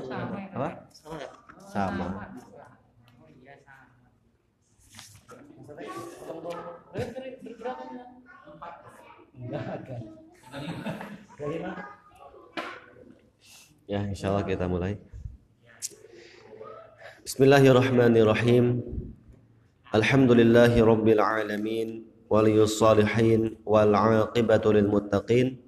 Sama. Apa? Sama mana? Ya, insya Allah kita mulai. Bismillahirrahmanirrahim. Alhamdulillahi rabbil alamin waliyus salihin wal aqibatu lil muttaqin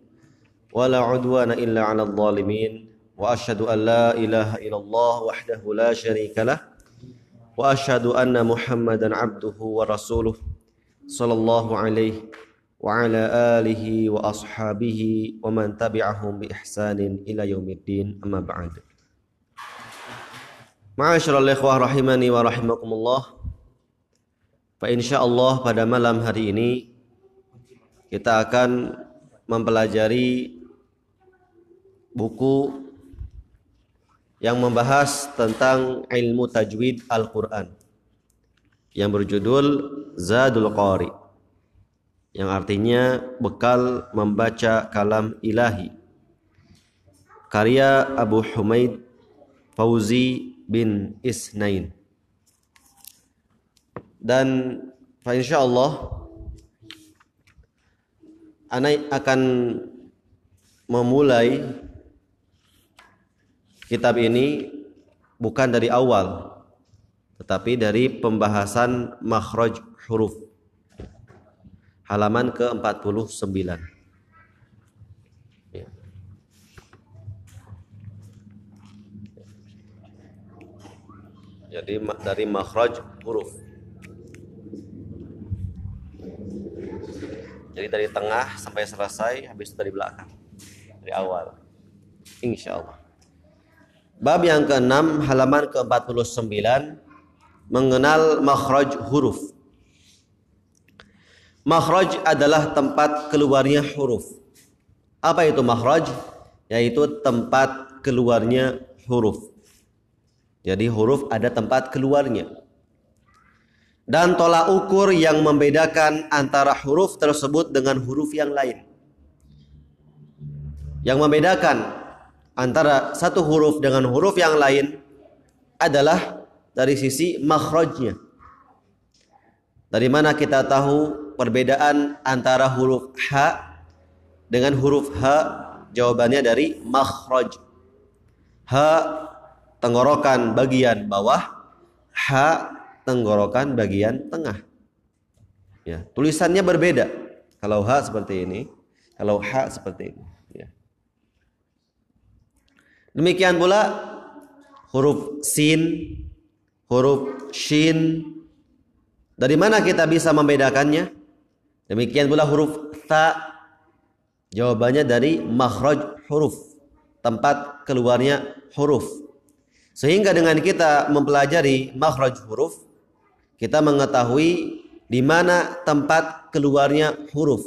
wala udwana illa 'alal zalimin la ilaha illallah wahdahu la syarika lah. Wa asyhadu anna muhammadan abduhu wa rasuluh. Sallallahu alaihi wa ala alihi wa ashabihi wa man tabi'ahum bi ihsanin ila yaumiddin. Amma ba'd Ma'asyiral ikhwah rahimani wa rahimakumullah. Fa insyaallah pada malam hari ini kita akan mempelajari buku yang membahas tentang ilmu tajwid Al-Qur'an yang berjudul Zadul Qari yang artinya bekal membaca kalam ilahi. Karya Abu Humaid Fauzi bin Isnain. Dan insya Allah Anak akan memulai kitab ini bukan dari awal tetapi dari pembahasan makhraj huruf halaman ke-49 ya. jadi dari makhraj huruf. Jadi dari tengah sampai selesai habis itu dari belakang dari awal. Insya Allah bab yang keenam halaman ke-49 mengenal makhraj huruf Makhraj adalah tempat keluarnya huruf. Apa itu makhraj? Yaitu tempat keluarnya huruf. Jadi huruf ada tempat keluarnya. Dan tolak ukur yang membedakan antara huruf tersebut dengan huruf yang lain. Yang membedakan antara satu huruf dengan huruf yang lain adalah dari sisi makhrajnya. Dari mana kita tahu perbedaan antara huruf H dengan huruf H? Jawabannya dari makhraj. H tenggorokan bagian bawah, H tenggorokan bagian tengah. Ya, tulisannya berbeda. Kalau H seperti ini, kalau H seperti ini. Demikian pula huruf sin, huruf shin. Dari mana kita bisa membedakannya? Demikian pula huruf ta. Jawabannya dari makhraj huruf, tempat keluarnya huruf. Sehingga dengan kita mempelajari makhraj huruf, kita mengetahui di mana tempat keluarnya huruf.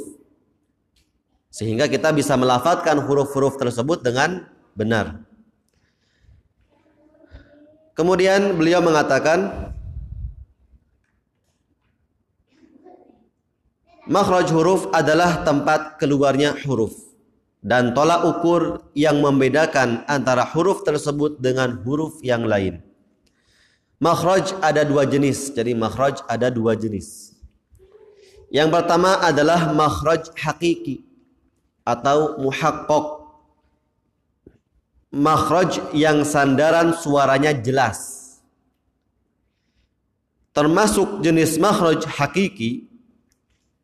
Sehingga kita bisa melafatkan huruf-huruf tersebut dengan benar. Kemudian beliau mengatakan Makhraj huruf adalah tempat keluarnya huruf dan tolak ukur yang membedakan antara huruf tersebut dengan huruf yang lain. Makhraj ada dua jenis, jadi makhraj ada dua jenis. Yang pertama adalah makhraj hakiki atau muhakkok. Makhraj yang sandaran suaranya jelas. Termasuk jenis makhraj hakiki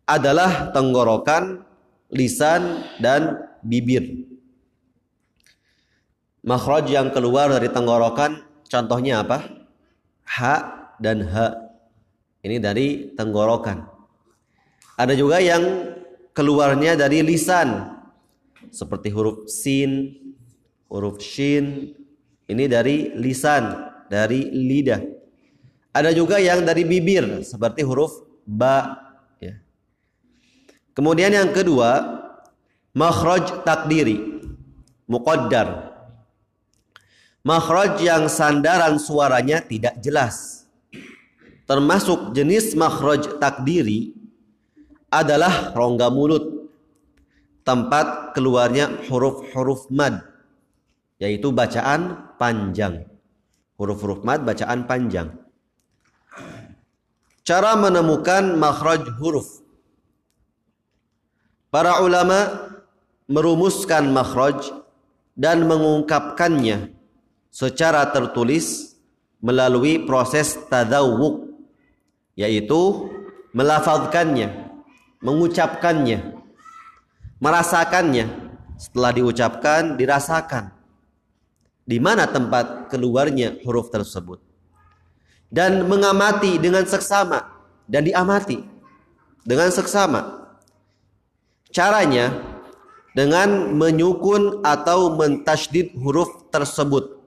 adalah tenggorokan, lisan, dan bibir. Makhraj yang keluar dari tenggorokan contohnya apa? H dan H. Ini dari tenggorokan. Ada juga yang keluarnya dari lisan. Seperti huruf sin, huruf shin. Ini dari lisan, dari lidah. Ada juga yang dari bibir seperti huruf ba Kemudian yang kedua, makhraj takdiri, muqaddar. Makhraj yang sandaran suaranya tidak jelas. Termasuk jenis makhraj takdiri adalah rongga mulut, tempat keluarnya huruf-huruf mad. Yaitu bacaan panjang. Huruf-huruf mad bacaan panjang. Cara menemukan makhraj huruf. Para ulama merumuskan makhraj dan mengungkapkannya secara tertulis melalui proses tadawuk yaitu melafalkannya, mengucapkannya, merasakannya. Setelah diucapkan, dirasakan. Di mana tempat keluarnya huruf tersebut. Dan mengamati dengan seksama dan diamati dengan seksama. Caranya dengan menyukun atau mentasydid huruf tersebut.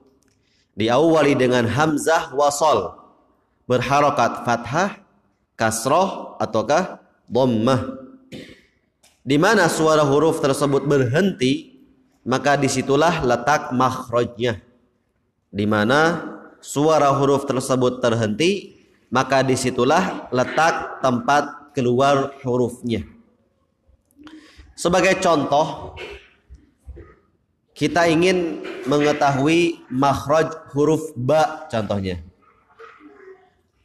Diawali dengan hamzah wasol berharokat fathah, kasroh ataukah dhammah di mana suara huruf tersebut berhenti, maka di situlah letak makhrajnya. Di mana suara huruf tersebut terhenti, maka di situlah letak tempat keluar hurufnya. Sebagai contoh, kita ingin mengetahui makhraj huruf ba contohnya.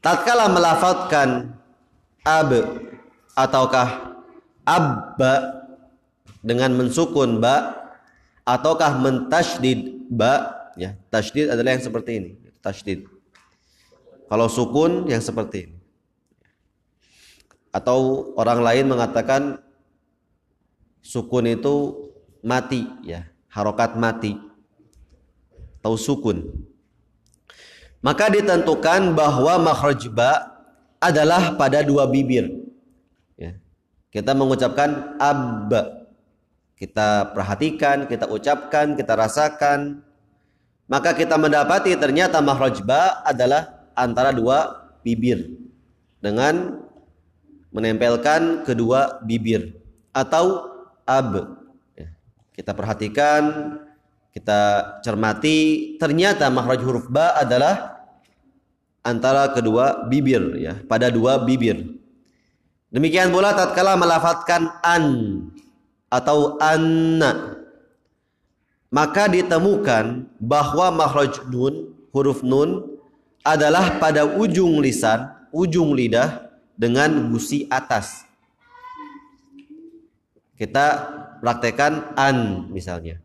Tatkala melafalkan ab ataukah abba dengan mensukun ba ataukah mentasydid ba? Ya tasydid adalah yang seperti ini. Tasydid. Kalau sukun yang seperti ini. Atau orang lain mengatakan sukun itu mati ya harokat mati. Atau sukun. Maka ditentukan bahwa makhraj adalah pada dua bibir. Kita mengucapkan ab. Kita perhatikan, kita ucapkan, kita rasakan. Maka kita mendapati ternyata makhraj ba adalah antara dua bibir dengan menempelkan kedua bibir atau ab. Ya. Kita perhatikan, kita cermati, ternyata makhraj huruf ba adalah antara kedua bibir ya, pada dua bibir. Demikian pula tatkala melafatkan an atau anna maka ditemukan bahwa makhraj nun huruf nun adalah pada ujung lisan, ujung lidah dengan gusi atas. Kita praktekkan an misalnya.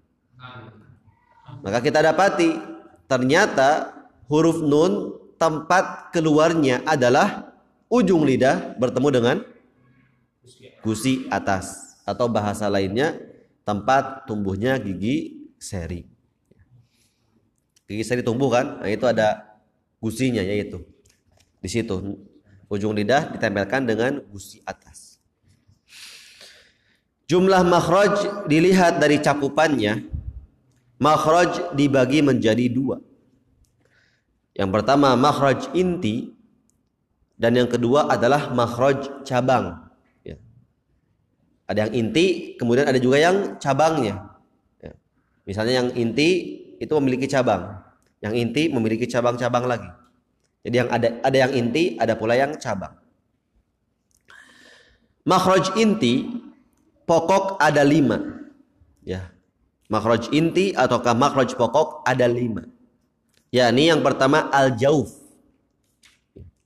Maka kita dapati ternyata huruf nun tempat keluarnya adalah ujung lidah bertemu dengan gusi atas atau bahasa lainnya tempat tumbuhnya gigi seri. Gigi seri tumbuh kan? Nah, itu ada gusinya yaitu di situ ujung lidah ditempelkan dengan gusi atas. Jumlah makhraj dilihat dari cakupannya. Makhraj dibagi menjadi dua. Yang pertama makhraj inti dan yang kedua adalah makhraj cabang. Ada yang inti, kemudian ada juga yang cabangnya. Ya. Misalnya yang inti itu memiliki cabang, yang inti memiliki cabang-cabang lagi. Jadi yang ada ada yang inti, ada pula yang cabang. Makhraj inti pokok ada lima. Ya. Makhraj inti ataukah makhraj pokok ada lima. Ya, ini yang pertama al-jauf.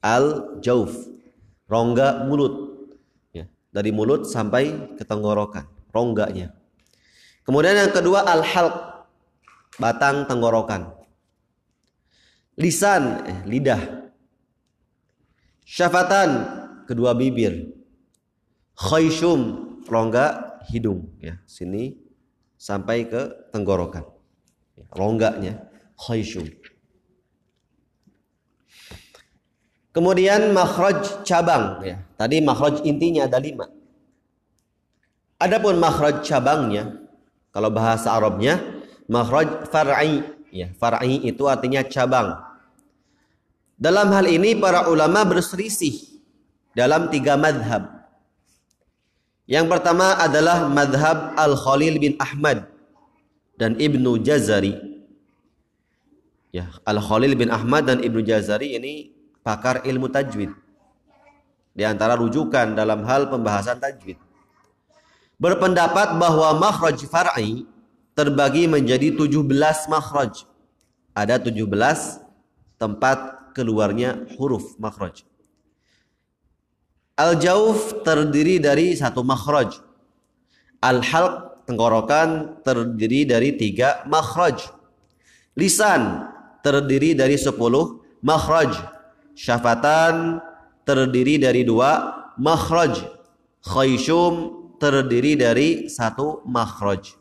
Al-jauf. Rongga mulut dari mulut sampai ke tenggorokan, rongganya. Kemudian yang kedua al-halq, batang tenggorokan. Lisan, eh, lidah. Syafatan, kedua bibir. Khayshum, rongga hidung ya, sini sampai ke tenggorokan. Rongganya khayshum. Kemudian makhraj cabang ya. Tadi makhraj intinya ada lima. Adapun makhraj cabangnya kalau bahasa Arabnya makhraj far'i ya. Far'i itu artinya cabang. Dalam hal ini para ulama berselisih dalam tiga madhab. Yang pertama adalah madhab Al-Khalil bin Ahmad dan Ibnu Jazari. Ya, Al-Khalil bin Ahmad dan Ibnu Jazari ini pakar ilmu tajwid. Di antara rujukan dalam hal pembahasan tajwid. Berpendapat bahwa makhraj far'i terbagi menjadi 17 makhraj. Ada 17 tempat keluarnya huruf makhraj. Al-jauf terdiri dari satu makhraj. Al-halq tenggorokan terdiri dari tiga makhraj. Lisan terdiri dari sepuluh makhraj. Syafatan terdiri dari dua makhraj. Khayshum terdiri dari satu makhraj.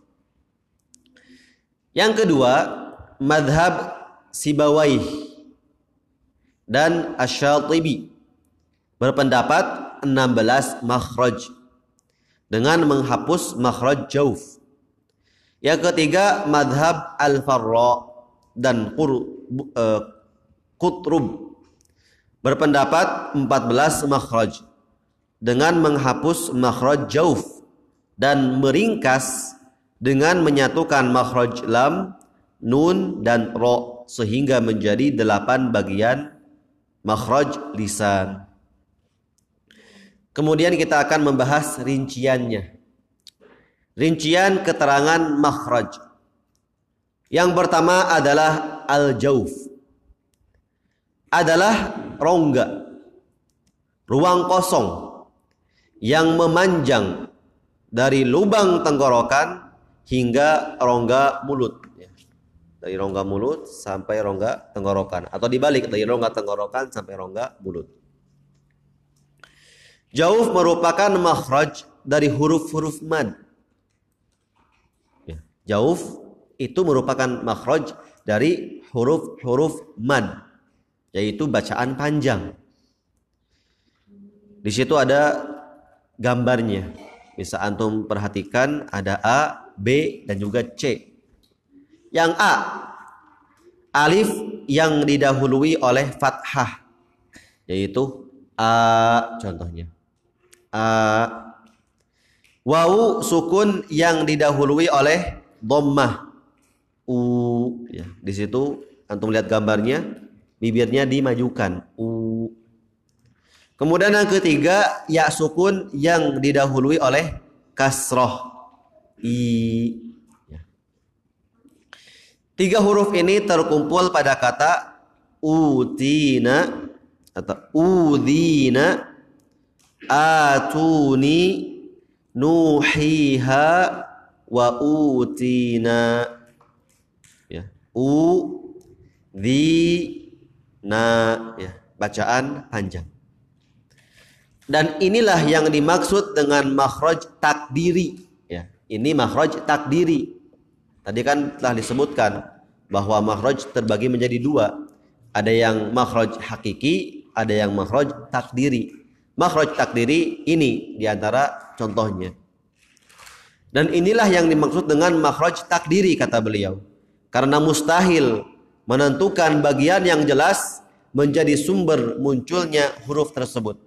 Yang kedua, madhab Sibawaih dan Asyatibi berpendapat 16 makhraj dengan menghapus makhraj jauf. Yang ketiga, madhab Al-Farra dan uh, Qutrub berpendapat 14 makhraj dengan menghapus makhraj jauf dan meringkas dengan menyatukan makhraj lam, nun dan ro sehingga menjadi delapan bagian makhraj lisan. Kemudian kita akan membahas rinciannya. Rincian keterangan makhraj. Yang pertama adalah al-jauf. Adalah rongga. Ruang kosong yang memanjang dari lubang tenggorokan hingga rongga mulut dari rongga mulut sampai rongga tenggorokan atau dibalik dari rongga tenggorokan sampai rongga mulut. Jauf merupakan makhraj dari huruf-huruf mad. Ya, jauf itu merupakan makhraj dari huruf-huruf mad, yaitu bacaan panjang. Di situ ada gambarnya. Bisa antum perhatikan ada A, B, dan juga C. Yang A, alif yang didahului oleh fathah, yaitu A contohnya. A. Wawu sukun yang didahului oleh dhammah. U ya, di situ antum lihat gambarnya, bibirnya dimajukan. U. Kemudian yang ketiga, ya sukun yang didahului oleh kasroh. I Tiga huruf ini terkumpul pada kata utina atau udina atuni nuhiha wa utina ya u di na ya bacaan panjang dan inilah yang dimaksud dengan makhraj takdiri ya ini makhraj takdiri Tadi kan telah disebutkan bahwa makhraj terbagi menjadi dua. Ada yang makhraj hakiki, ada yang makhraj takdiri. Makhraj takdiri ini di antara contohnya. Dan inilah yang dimaksud dengan makhraj takdiri kata beliau. Karena mustahil menentukan bagian yang jelas menjadi sumber munculnya huruf tersebut.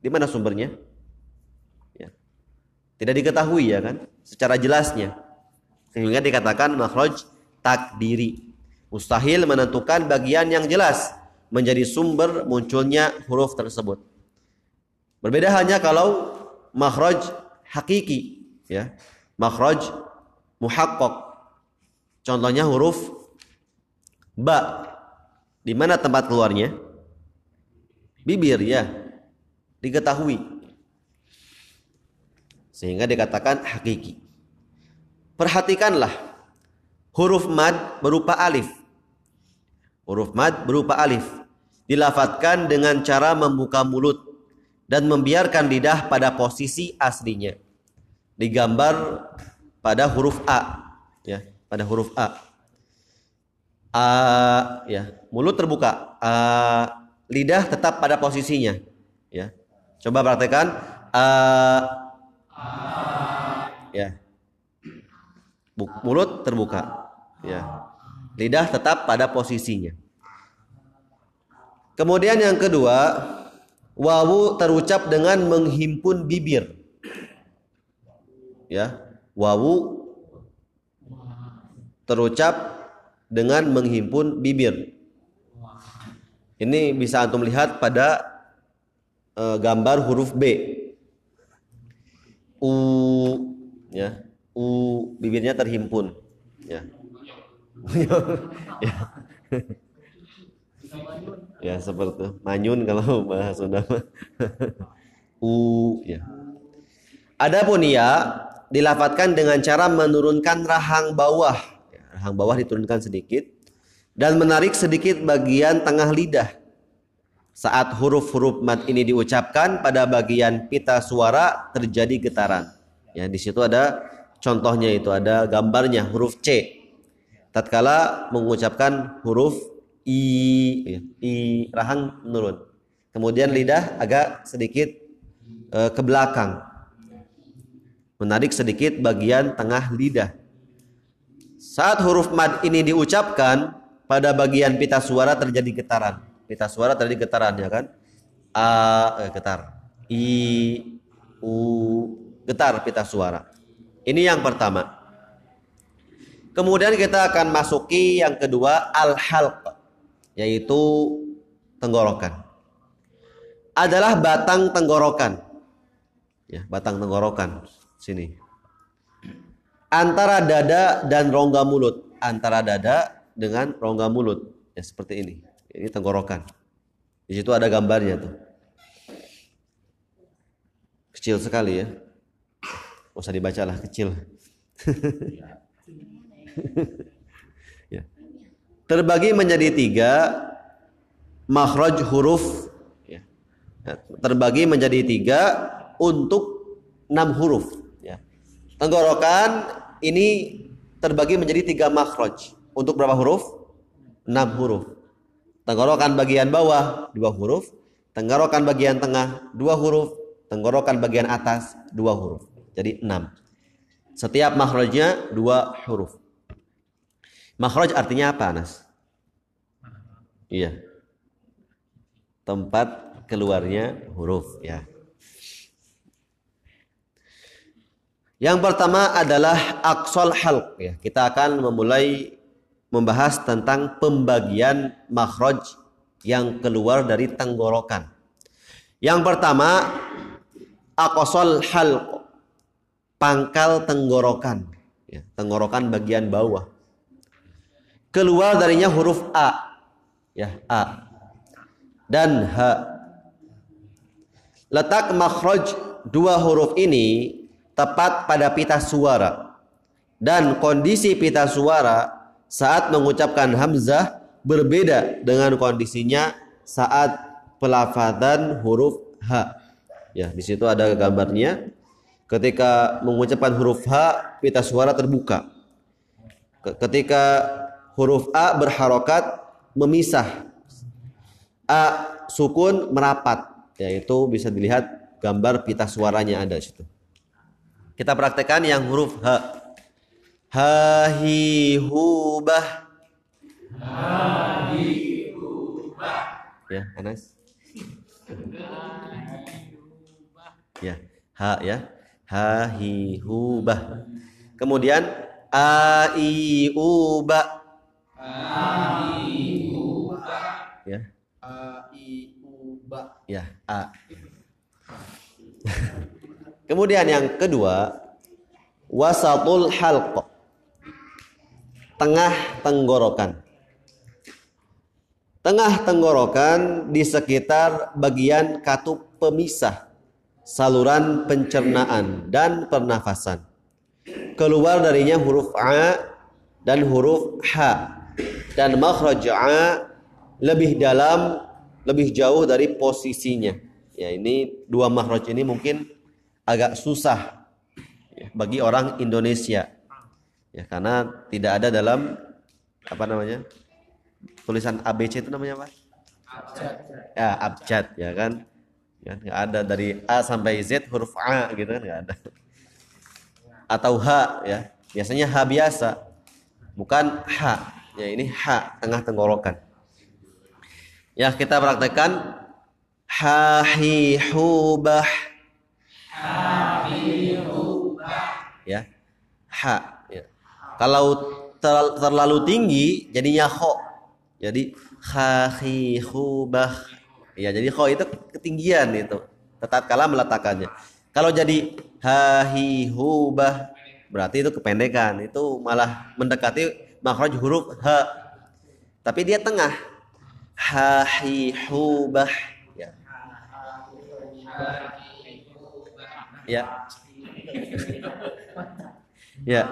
Di mana sumbernya? Ya. Tidak diketahui ya kan? Secara jelasnya. Sehingga dikatakan makhraj takdiri. Mustahil menentukan bagian yang jelas menjadi sumber munculnya huruf tersebut. Berbeda hanya kalau makhraj hakiki, ya. Makhraj muhaqqaq. Contohnya huruf ba. Di mana tempat keluarnya? Bibir ya. Diketahui. Sehingga dikatakan hakiki. Perhatikanlah huruf mad berupa alif. Huruf mad berupa alif dilafatkan dengan cara membuka mulut dan membiarkan lidah pada posisi aslinya. Digambar pada huruf A, ya, pada huruf A. A, ya, mulut terbuka. A, lidah tetap pada posisinya, ya. Coba praktekkan. A, ya mulut terbuka ya lidah tetap pada posisinya kemudian yang kedua wawu terucap dengan menghimpun bibir ya wawu terucap dengan menghimpun bibir ini bisa antum lihat pada e, gambar huruf B u ya u bibirnya terhimpun Ya. ya. seperti manyun kalau bahasa Sunda. U ya. Adapun ya dilafatkan dengan cara menurunkan rahang bawah. Rahang bawah diturunkan sedikit dan menarik sedikit bagian tengah lidah. Saat huruf-huruf mat ini diucapkan pada bagian pita suara terjadi getaran. Ya, di situ ada contohnya itu ada gambarnya huruf C. Tatkala mengucapkan huruf i, ya, i rahang menurun. Kemudian lidah agak sedikit uh, ke belakang. Menarik sedikit bagian tengah lidah. Saat huruf mad ini diucapkan, pada bagian pita suara terjadi getaran. Pita suara terjadi getaran ya kan? A eh, getar. I u getar pita suara. Ini yang pertama. Kemudian kita akan masuki yang kedua al-halq yaitu tenggorokan. Adalah batang tenggorokan. Ya, batang tenggorokan sini. Antara dada dan rongga mulut, antara dada dengan rongga mulut. Ya seperti ini. Ini tenggorokan. Di situ ada gambarnya tuh. Kecil sekali ya. Usah dibacalah kecil. ya. Terbagi menjadi tiga makhraj huruf. Ya. Terbagi menjadi tiga untuk enam huruf. Tenggorokan ini terbagi menjadi tiga makhraj. Untuk berapa huruf? Enam huruf. Tenggorokan bagian bawah dua huruf. Tenggorokan bagian tengah dua huruf. Tenggorokan bagian atas dua huruf. Jadi enam. Setiap makhrajnya dua huruf. Makhraj artinya apa, Anas? Iya. Tempat keluarnya huruf, ya. Yang pertama adalah aksol halq. Ya. Kita akan memulai membahas tentang pembagian makhraj yang keluar dari tenggorokan. Yang pertama akosol halq. Pangkal tenggorokan. Ya, tenggorokan bagian bawah. Keluar darinya huruf A. Ya A. Dan H. Letak makhraj dua huruf ini tepat pada pita suara. Dan kondisi pita suara saat mengucapkan hamzah berbeda dengan kondisinya saat pelafatan huruf H ya di situ ada gambarnya. Ketika mengucapkan huruf H pita suara terbuka. Ketika huruf A berharokat memisah. A sukun merapat, yaitu bisa dilihat gambar pita suaranya ada di situ. Kita praktekkan yang huruf H. Ha hi hu bah. Ha hi hu bah. Ya, Anas. Ya, ha ya. Ha hi hu bah. Kemudian a i u ba Ya. A I U ba. Ya, A. Kemudian yang kedua, wasatul halq. Tengah tenggorokan. Tengah tenggorokan di sekitar bagian katup pemisah saluran pencernaan dan pernafasan. Keluar darinya huruf A dan huruf H dan makhraj a lebih dalam, lebih jauh dari posisinya. Ya, ini dua makhraj ini mungkin agak susah ya, bagi orang Indonesia. Ya, karena tidak ada dalam apa namanya? tulisan ABC itu namanya apa? Abjad. Ya, abjad ya kan. Ya, nggak ada dari A sampai Z huruf A gitu kan nggak ada. Atau H ya. Biasanya H biasa. Bukan H Ya ini ha tengah tenggorokan. Ya kita praktekkan ha hi hu bah. Ya. Ha ya. Kalau ter terlalu tinggi jadinya ho. Jadi ha hi hu bah. Ya jadi ho itu ketinggian itu. Tetap kala meletakkannya. Kalau jadi ha hi hu bah berarti itu kependekan. Itu malah mendekati makhraj huruf h. Tapi dia tengah. Ha hi hu bah. Ya. Ya. ya.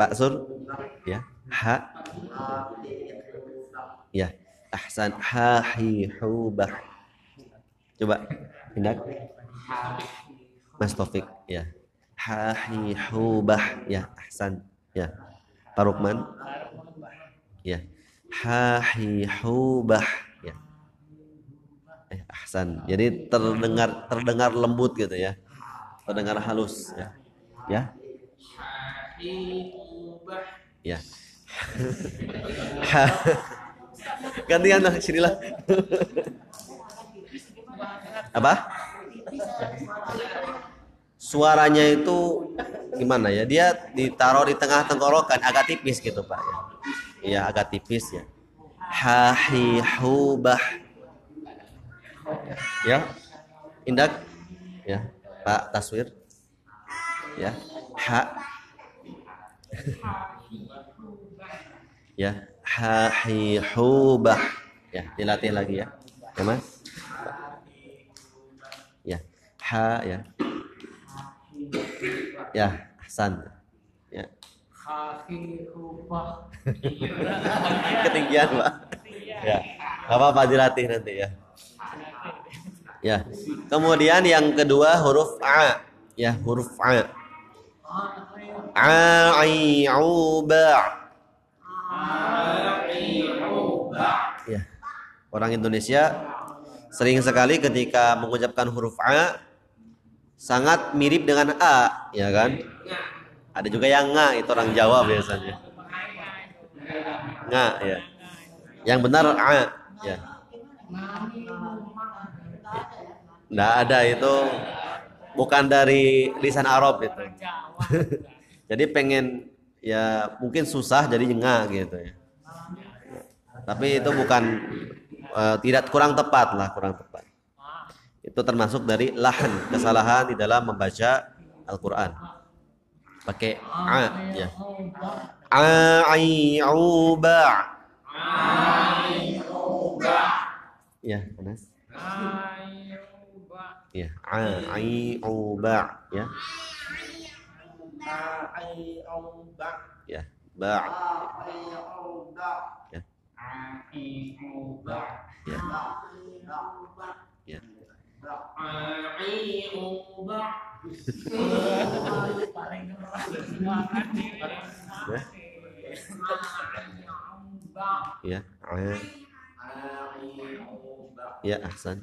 Pak Sur. Ya. Ha. Ya. Ahsan. Ha hi hu bah. Coba. Tindak. Mas Taufik, ya. Hahi hubah, ya. Ahsan, ya. Pak Rukman, ya. Hahi hubah, ya. Eh, ahsan. Jadi terdengar terdengar lembut gitu ya. Terdengar halus, ya. Ya. Ya. Gantian lah, sinilah. Apa? Suaranya itu gimana ya? Dia ditaruh di tengah tenggorokan agak tipis gitu, Pak ya. Iya, agak tipis ya. Hahi hubah. Ya. Indak. Ya. Pak Taswir. Ya. Ha. ya. Hahi hubah. Ya, dilatih lagi ya. Ya, Mas ya ha ya ya Hasan ya ketinggian pak ya apa apa dilatih nanti ya ya kemudian yang kedua huruf a ya huruf a a i u ba ya orang Indonesia sering sekali ketika mengucapkan huruf A sangat mirip dengan A, ya kan? Ada juga yang nga, itu orang Jawa biasanya. Nga, ya. Yang benar A, ya. Nggak ada itu. Bukan dari lisan Arab itu. jadi pengen ya mungkin susah jadi nga gitu ya. Tapi itu bukan uh, tidak kurang tepat lah kurang tepat. Itu termasuk dari lahan kesalahan di dalam membaca Al-Quran. Pakai a ya. A i u ba ya Anas ya. A i u ba. Ya. Ya. Ba. Ya. Ya. Ya. Ya. Ya. Ya, ahsan.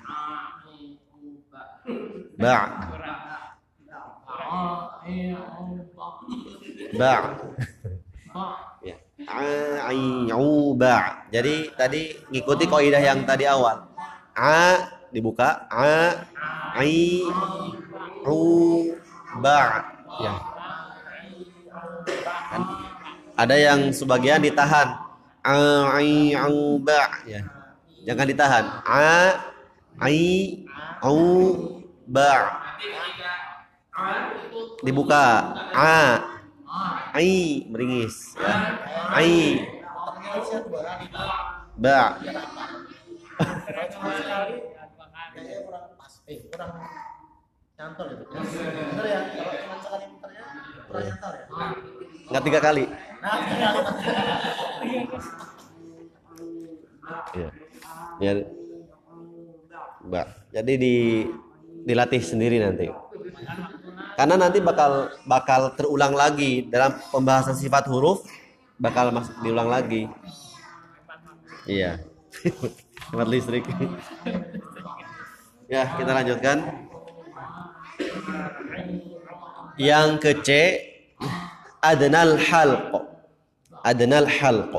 Ba. Ba. Ya. A'uba. Jadi tadi ngikuti kaidah yang tadi awal. A dibuka, a ai u ba. Ya. Kan? Ada yang sebagian ditahan. A ai u ba. Ya. Jangan ditahan. A ai u ba. Dibuka. A. Ai meringis. Ai. Ba. Nggak tiga kali. Ya ya ba. Jadi di dilatih sendiri nanti. Karena nanti bakal bakal terulang lagi dalam pembahasan sifat huruf bakal masuk diulang lagi. Iya. Hemat listrik. Ya kita lanjutkan. Yang ke C adnal halq. Adnal halq.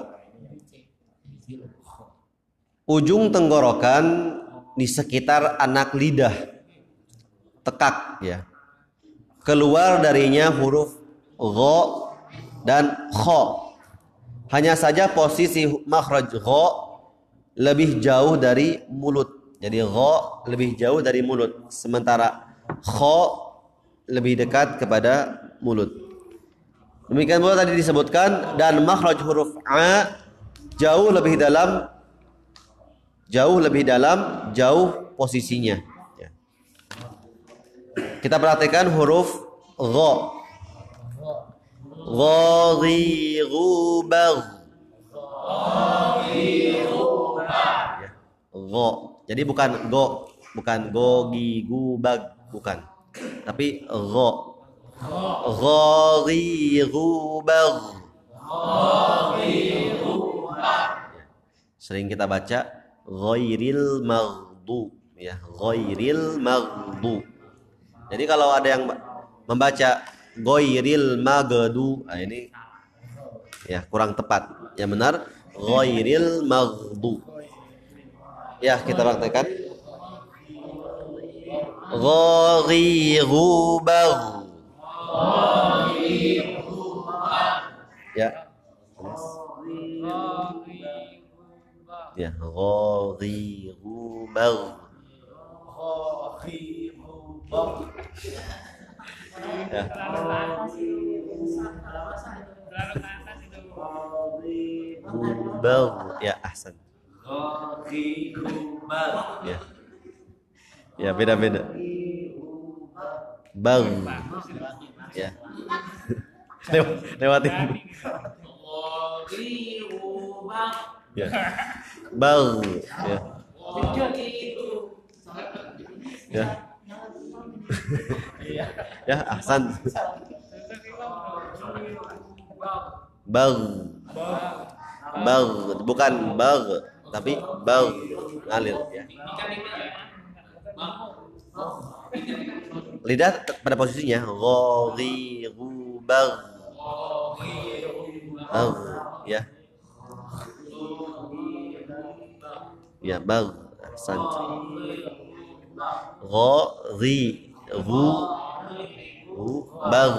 Ujung tenggorokan di sekitar anak lidah tekak ya keluar darinya huruf gho dan kho. Hanya saja posisi makhraj gho lebih jauh dari mulut. Jadi gho lebih jauh dari mulut, sementara kho lebih dekat kepada mulut. Demikian pula tadi disebutkan dan makhraj huruf a jauh lebih dalam jauh lebih dalam jauh posisinya. Kita perhatikan huruf gha. Ghadhiru bagh. Ya. Gha. Jadi bukan go, bukan go gi gu bag, bukan. Tapi gha. Ghadhiru bagh. Sering kita baca ghairil maghdu ya, ghairil maghdu. Jadi kalau ada yang membaca ghairil maghdu, nah ini ya kurang tepat. Yang benar ghairil maghdu. Ya, kita praktekkan. Ghairu bagh. Ya. Ya, bagh. Ya. Bagh. Ya, ahsan. Ya. Ya, beda-beda. Bagh. Ya. Lew- lewatin. Ya. Ya. Ya. Ya, ahsan. Bagh. Bagh, bukan bagh, tapi bagh ngalir ya. Lidah pada posisinya ghairu bagh. Bagh, ya. Ya, bagh. Ahsan. Ghari ru ru bagh.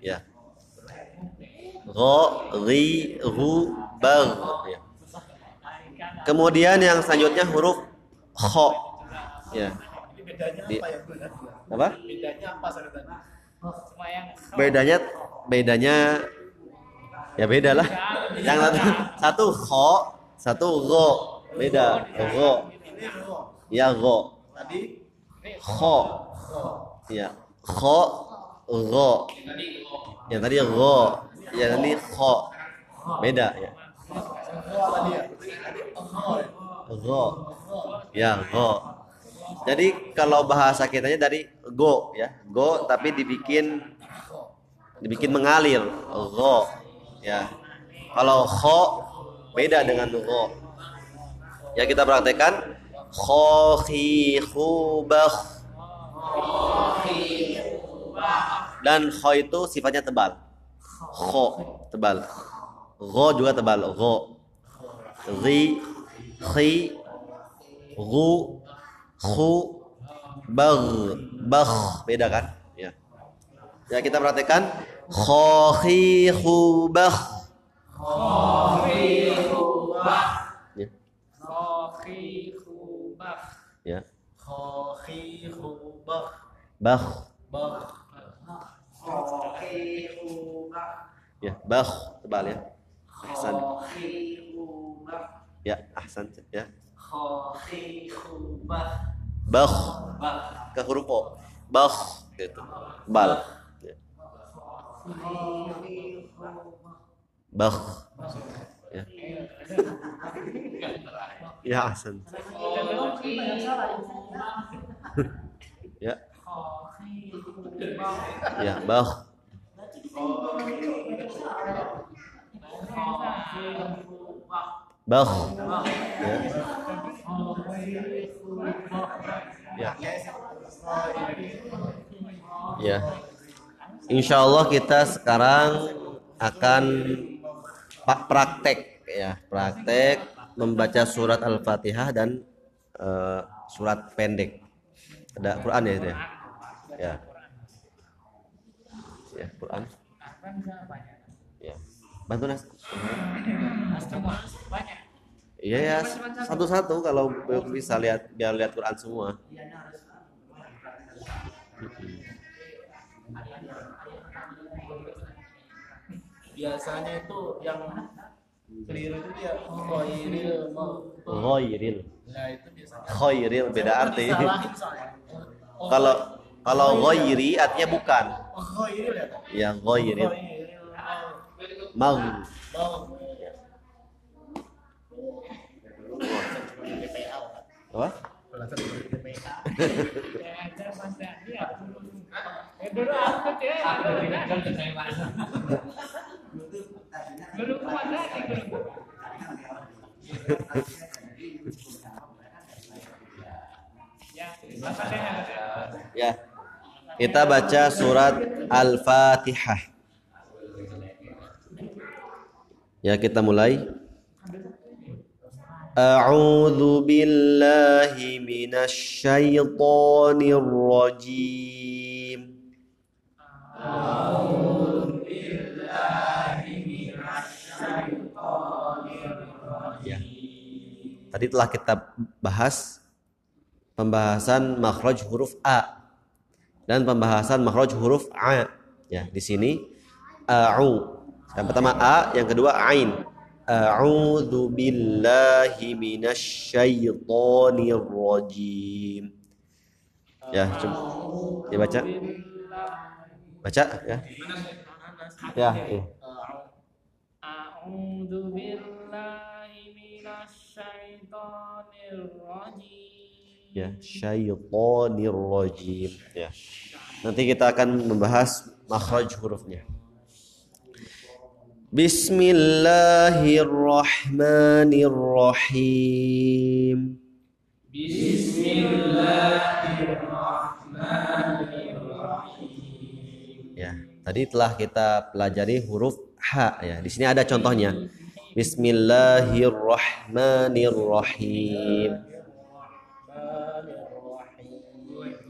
Ya. Ghairu bagh. Ya. Kemudian yang selanjutnya huruf kha. Ya. Di- apa? Semua yang Bedanya bedanya ya beda lah. Yang satu satu kha, satu gho. Beda. Gho. Ya gho. Kha. Ya. Kha gho. Yang tadi gho. Yang tadi kha. Beda ya. Gho. Ya, gho. Jadi kalau bahasa kitanya dari go ya, go tapi dibikin dibikin mengalir, go. Ya. Kalau kho beda dengan go. Ya kita praktekkan kho khi khu bakh. Dan kho itu sifatnya tebal. Kho tebal. Go juga tebal. Go. Ri, khi, ru, khu, bagh, bagh. Beda kan? Ya. Ya kita perhatikan. Kho, khi. Bagh. Ya, bagh tebal ya. Ahsan. Ya, ahsan ya. Bagh ke huruf O. Bagh gitu. Bal. Ya. Bagh. Ya. Ya, ahsan. Ya. Ya, bagh. Bagh. Ya. Ya. Ya. Insya Allah kita sekarang akan pak praktek ya praktek membaca surat al-fatihah dan eh, surat pendek ada Quran ya itu ya? Ya. Ya Quran. Ya. Bantu nas. Iya ya. Satu-satu kalau bisa lihat biar lihat Quran semua. Biasanya itu yang keliru itu dia khairil mau Ghairil. Nah itu biasanya Khairil beda arti. Oh, Kalau kalau ghairi artinya bukan. oh, khairil ya? Ya ghairil. Mag. mau Apa? dulu aku dulu apa Ya. Kita baca surat Al-Fatihah. Ya, kita mulai. A'udzu billahi minasy syaithanir rajim. Ya. Tadi telah kita bahas pembahasan makhraj huruf A dan pembahasan makhraj huruf A. Ya, di sini a'u. Yang pertama A, yang kedua ain. A'udzu billahi minasy syaithanir rajim. Ya, coba dibaca. Baca ya. Ya, ya. A'udzu billahi minasyaitonir rajim. Ya, syaitonir rajim. Ya. Nanti kita akan membahas makhraj hurufnya. Bismillahirrahmanirrahim. Ya, tadi telah kita pelajari huruf H ya. Di sini ada contohnya. Bismillahirrahmanirrahim.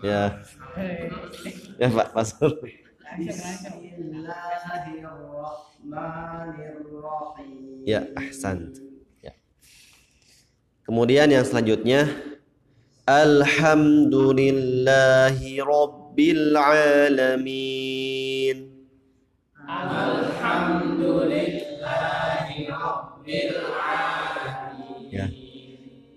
Ya. Ya Pak Pasur. Ya, ahsan. Ya. Kemudian yang selanjutnya Alhamdulillahi Rabbil Alamin. Ya.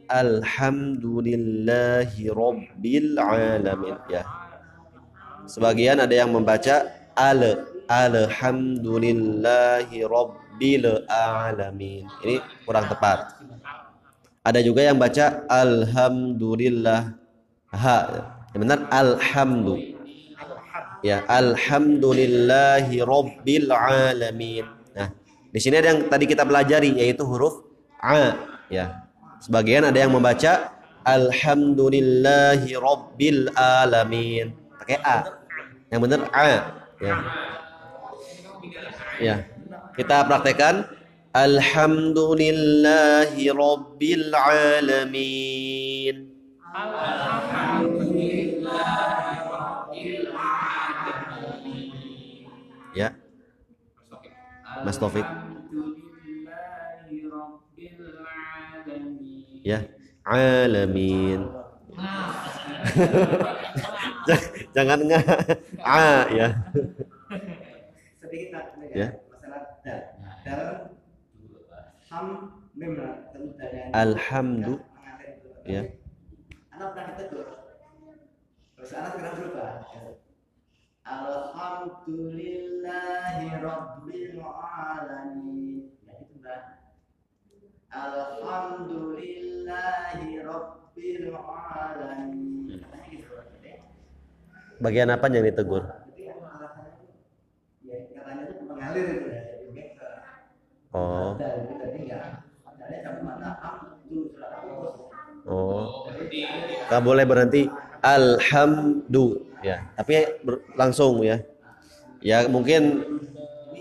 Alhamdulillahi Rabbil Alamin. Ya. Sebagian ada yang membaca al Alhamdulillahi Rabbil Alamin. Ini kurang tepat. Ada juga yang baca Alhamdulillah. Ha. Yang benar Alhamdu. Ya, Alhamdulillahi Rabbil Alamin. Nah, di sini ada yang tadi kita pelajari yaitu huruf A. Ya. Sebagian ada yang membaca Alhamdulillahi Rabbil Alamin. Pakai A. Yang benar A. Ya. Ya. Kita praktekkan Alhamdulillahi Rabbil Alamin. Ya. Mas Taufik. Ya. Alamin. Jangan nggak A ya. Sedikit Ya. masalah dal. Dal ham mim Alhamdu. Ya. Anak pernah ditegur. Terus anak pernah berubah. Alhamdulillahi Rabbil Alamin. Ya. Alhamdulillahi Rabbil Alamin. Katanya gitu. Jadi, Bagian apa yang ditegur? Ya ya. Oh. Dal itu tadi enggak. Dalnya sama mana? Hamdu surat Al-Qur'an. Oh. Nggak boleh berhenti alhamdu ya. Tapi langsung ya. Ya mungkin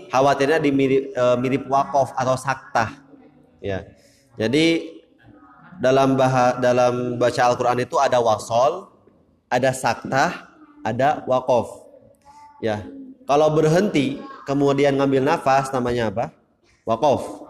khawatirnya di mirip, eh, mirip wakof atau saktah. Ya. Jadi dalam bah dalam baca Al-Qur'an itu ada wasol, ada saktah, ada wakof. Ya. Kalau berhenti kemudian ngambil nafas namanya apa? Wakof.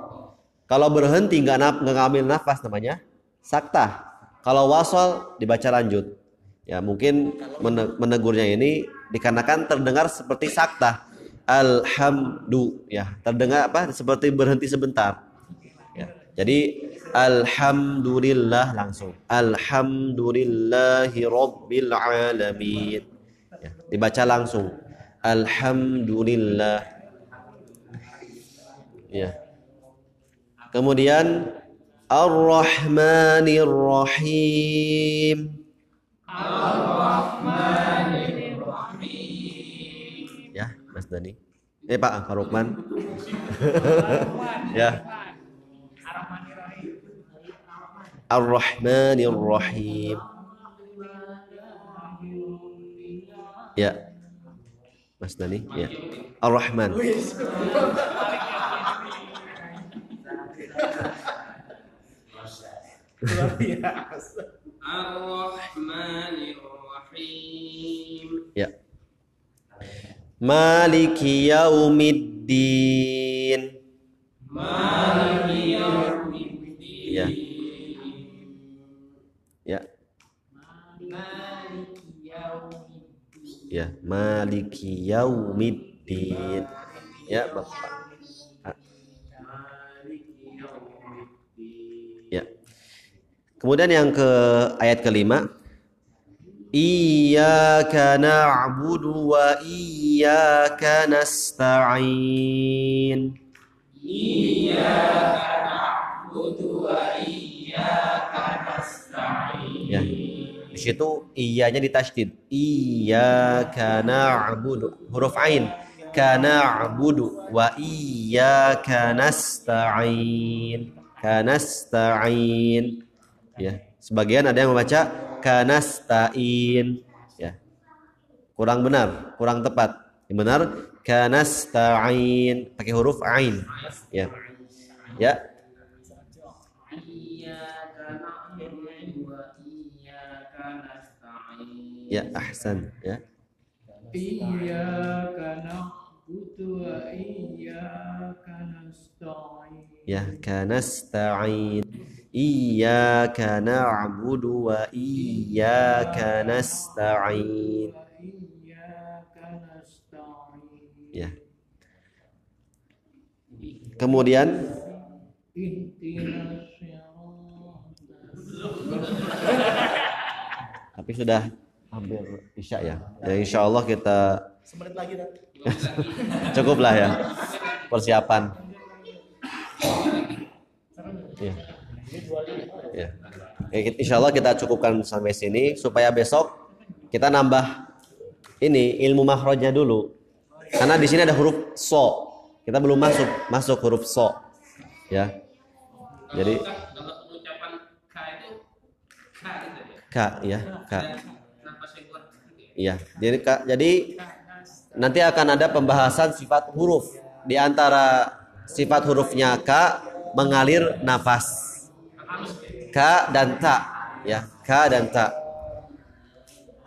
Kalau berhenti nggak nggak ngambil nafas namanya saktah. Kalau wasol dibaca lanjut. Ya, mungkin mene- menegurnya ini dikarenakan terdengar seperti sakta. Alhamdu ya, terdengar apa? Seperti berhenti sebentar. Jadi alhamdulillah langsung. Alhamdulillahi rabbil alamin. Ya, dibaca langsung. Alhamdulillah. Ya. Kemudian Ar-Rahmanir Rahim. Ya, Mas Dani. Eh Pak Pak Rukman. ya. Ar-Rahmanir Rahim. Ya. Mas Dani, ya. Ar-Rahman. Ya. Maliki yaumiddin. Maliki yaumiddin. Ya. Ya. Ya, Maliki yaumiddin. Ya, Bapak. Ah. Ya. Kemudian yang ke ayat kelima. Iyyaka na'budu wa iyyaka nasta'in. Di situ iyanya ditasydid. Iyyaka na'budu. Huruf ain. Kana na'budu wa iyyaka nasta'in. Kanasta'in. Ya. Sebagian ada yang membaca kanasta'in. Ya. Kurang benar, kurang tepat. Yang benar kanasta'in pakai huruf ain. Ya. Ya. Ya, ahsan, ya. Iyyaka na'budu wa iyyaka nasta'in. Ya, kanasta'in. Iyyaka na'budu wa iyyaka nasta'in. Ya. Kemudian tapi sudah hampir isya ya. Ya insya Allah kita Semenit lagi dah. cukup lah ya persiapan. Ya. Ya. Ya, kita- insya Allah kita cukupkan sampai sini supaya besok kita nambah ini ilmu makhrajnya dulu. Karena di sini ada huruf so. Kita belum masuk masuk huruf so. Ya. Jadi K itu K gitu ya. K ya, K. Nafas yang kuat gitu ya. Iya. Jadi jadi nanti akan ada pembahasan sifat huruf di antara sifat hurufnya K mengalir nafas. K dan ta, ya, K dan ta.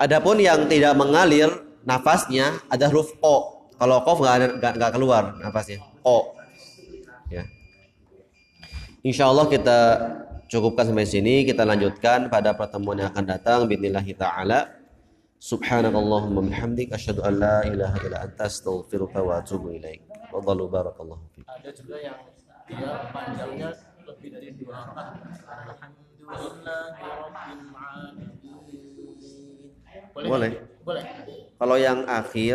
Adapun yang tidak mengalir nafasnya ada huruf O. Kalau kof nggak keluar nafasnya. O. Ya. Insya Allah kita cukupkan sampai sini. Kita lanjutkan pada pertemuan yang akan datang. Bismillahirrahmanirrahim. Ta'ala. Subhanakallahumma bihamdik asyhadu an la ilaha illa anta astaghfiruka wa atubu ilaik. Wadallu barakallahu fiik. Ada juga yang dia panjangnya lebih dari dua rakaat. Alhamdulillahirabbil alamin. Boleh. Boleh. Kalau yang akhir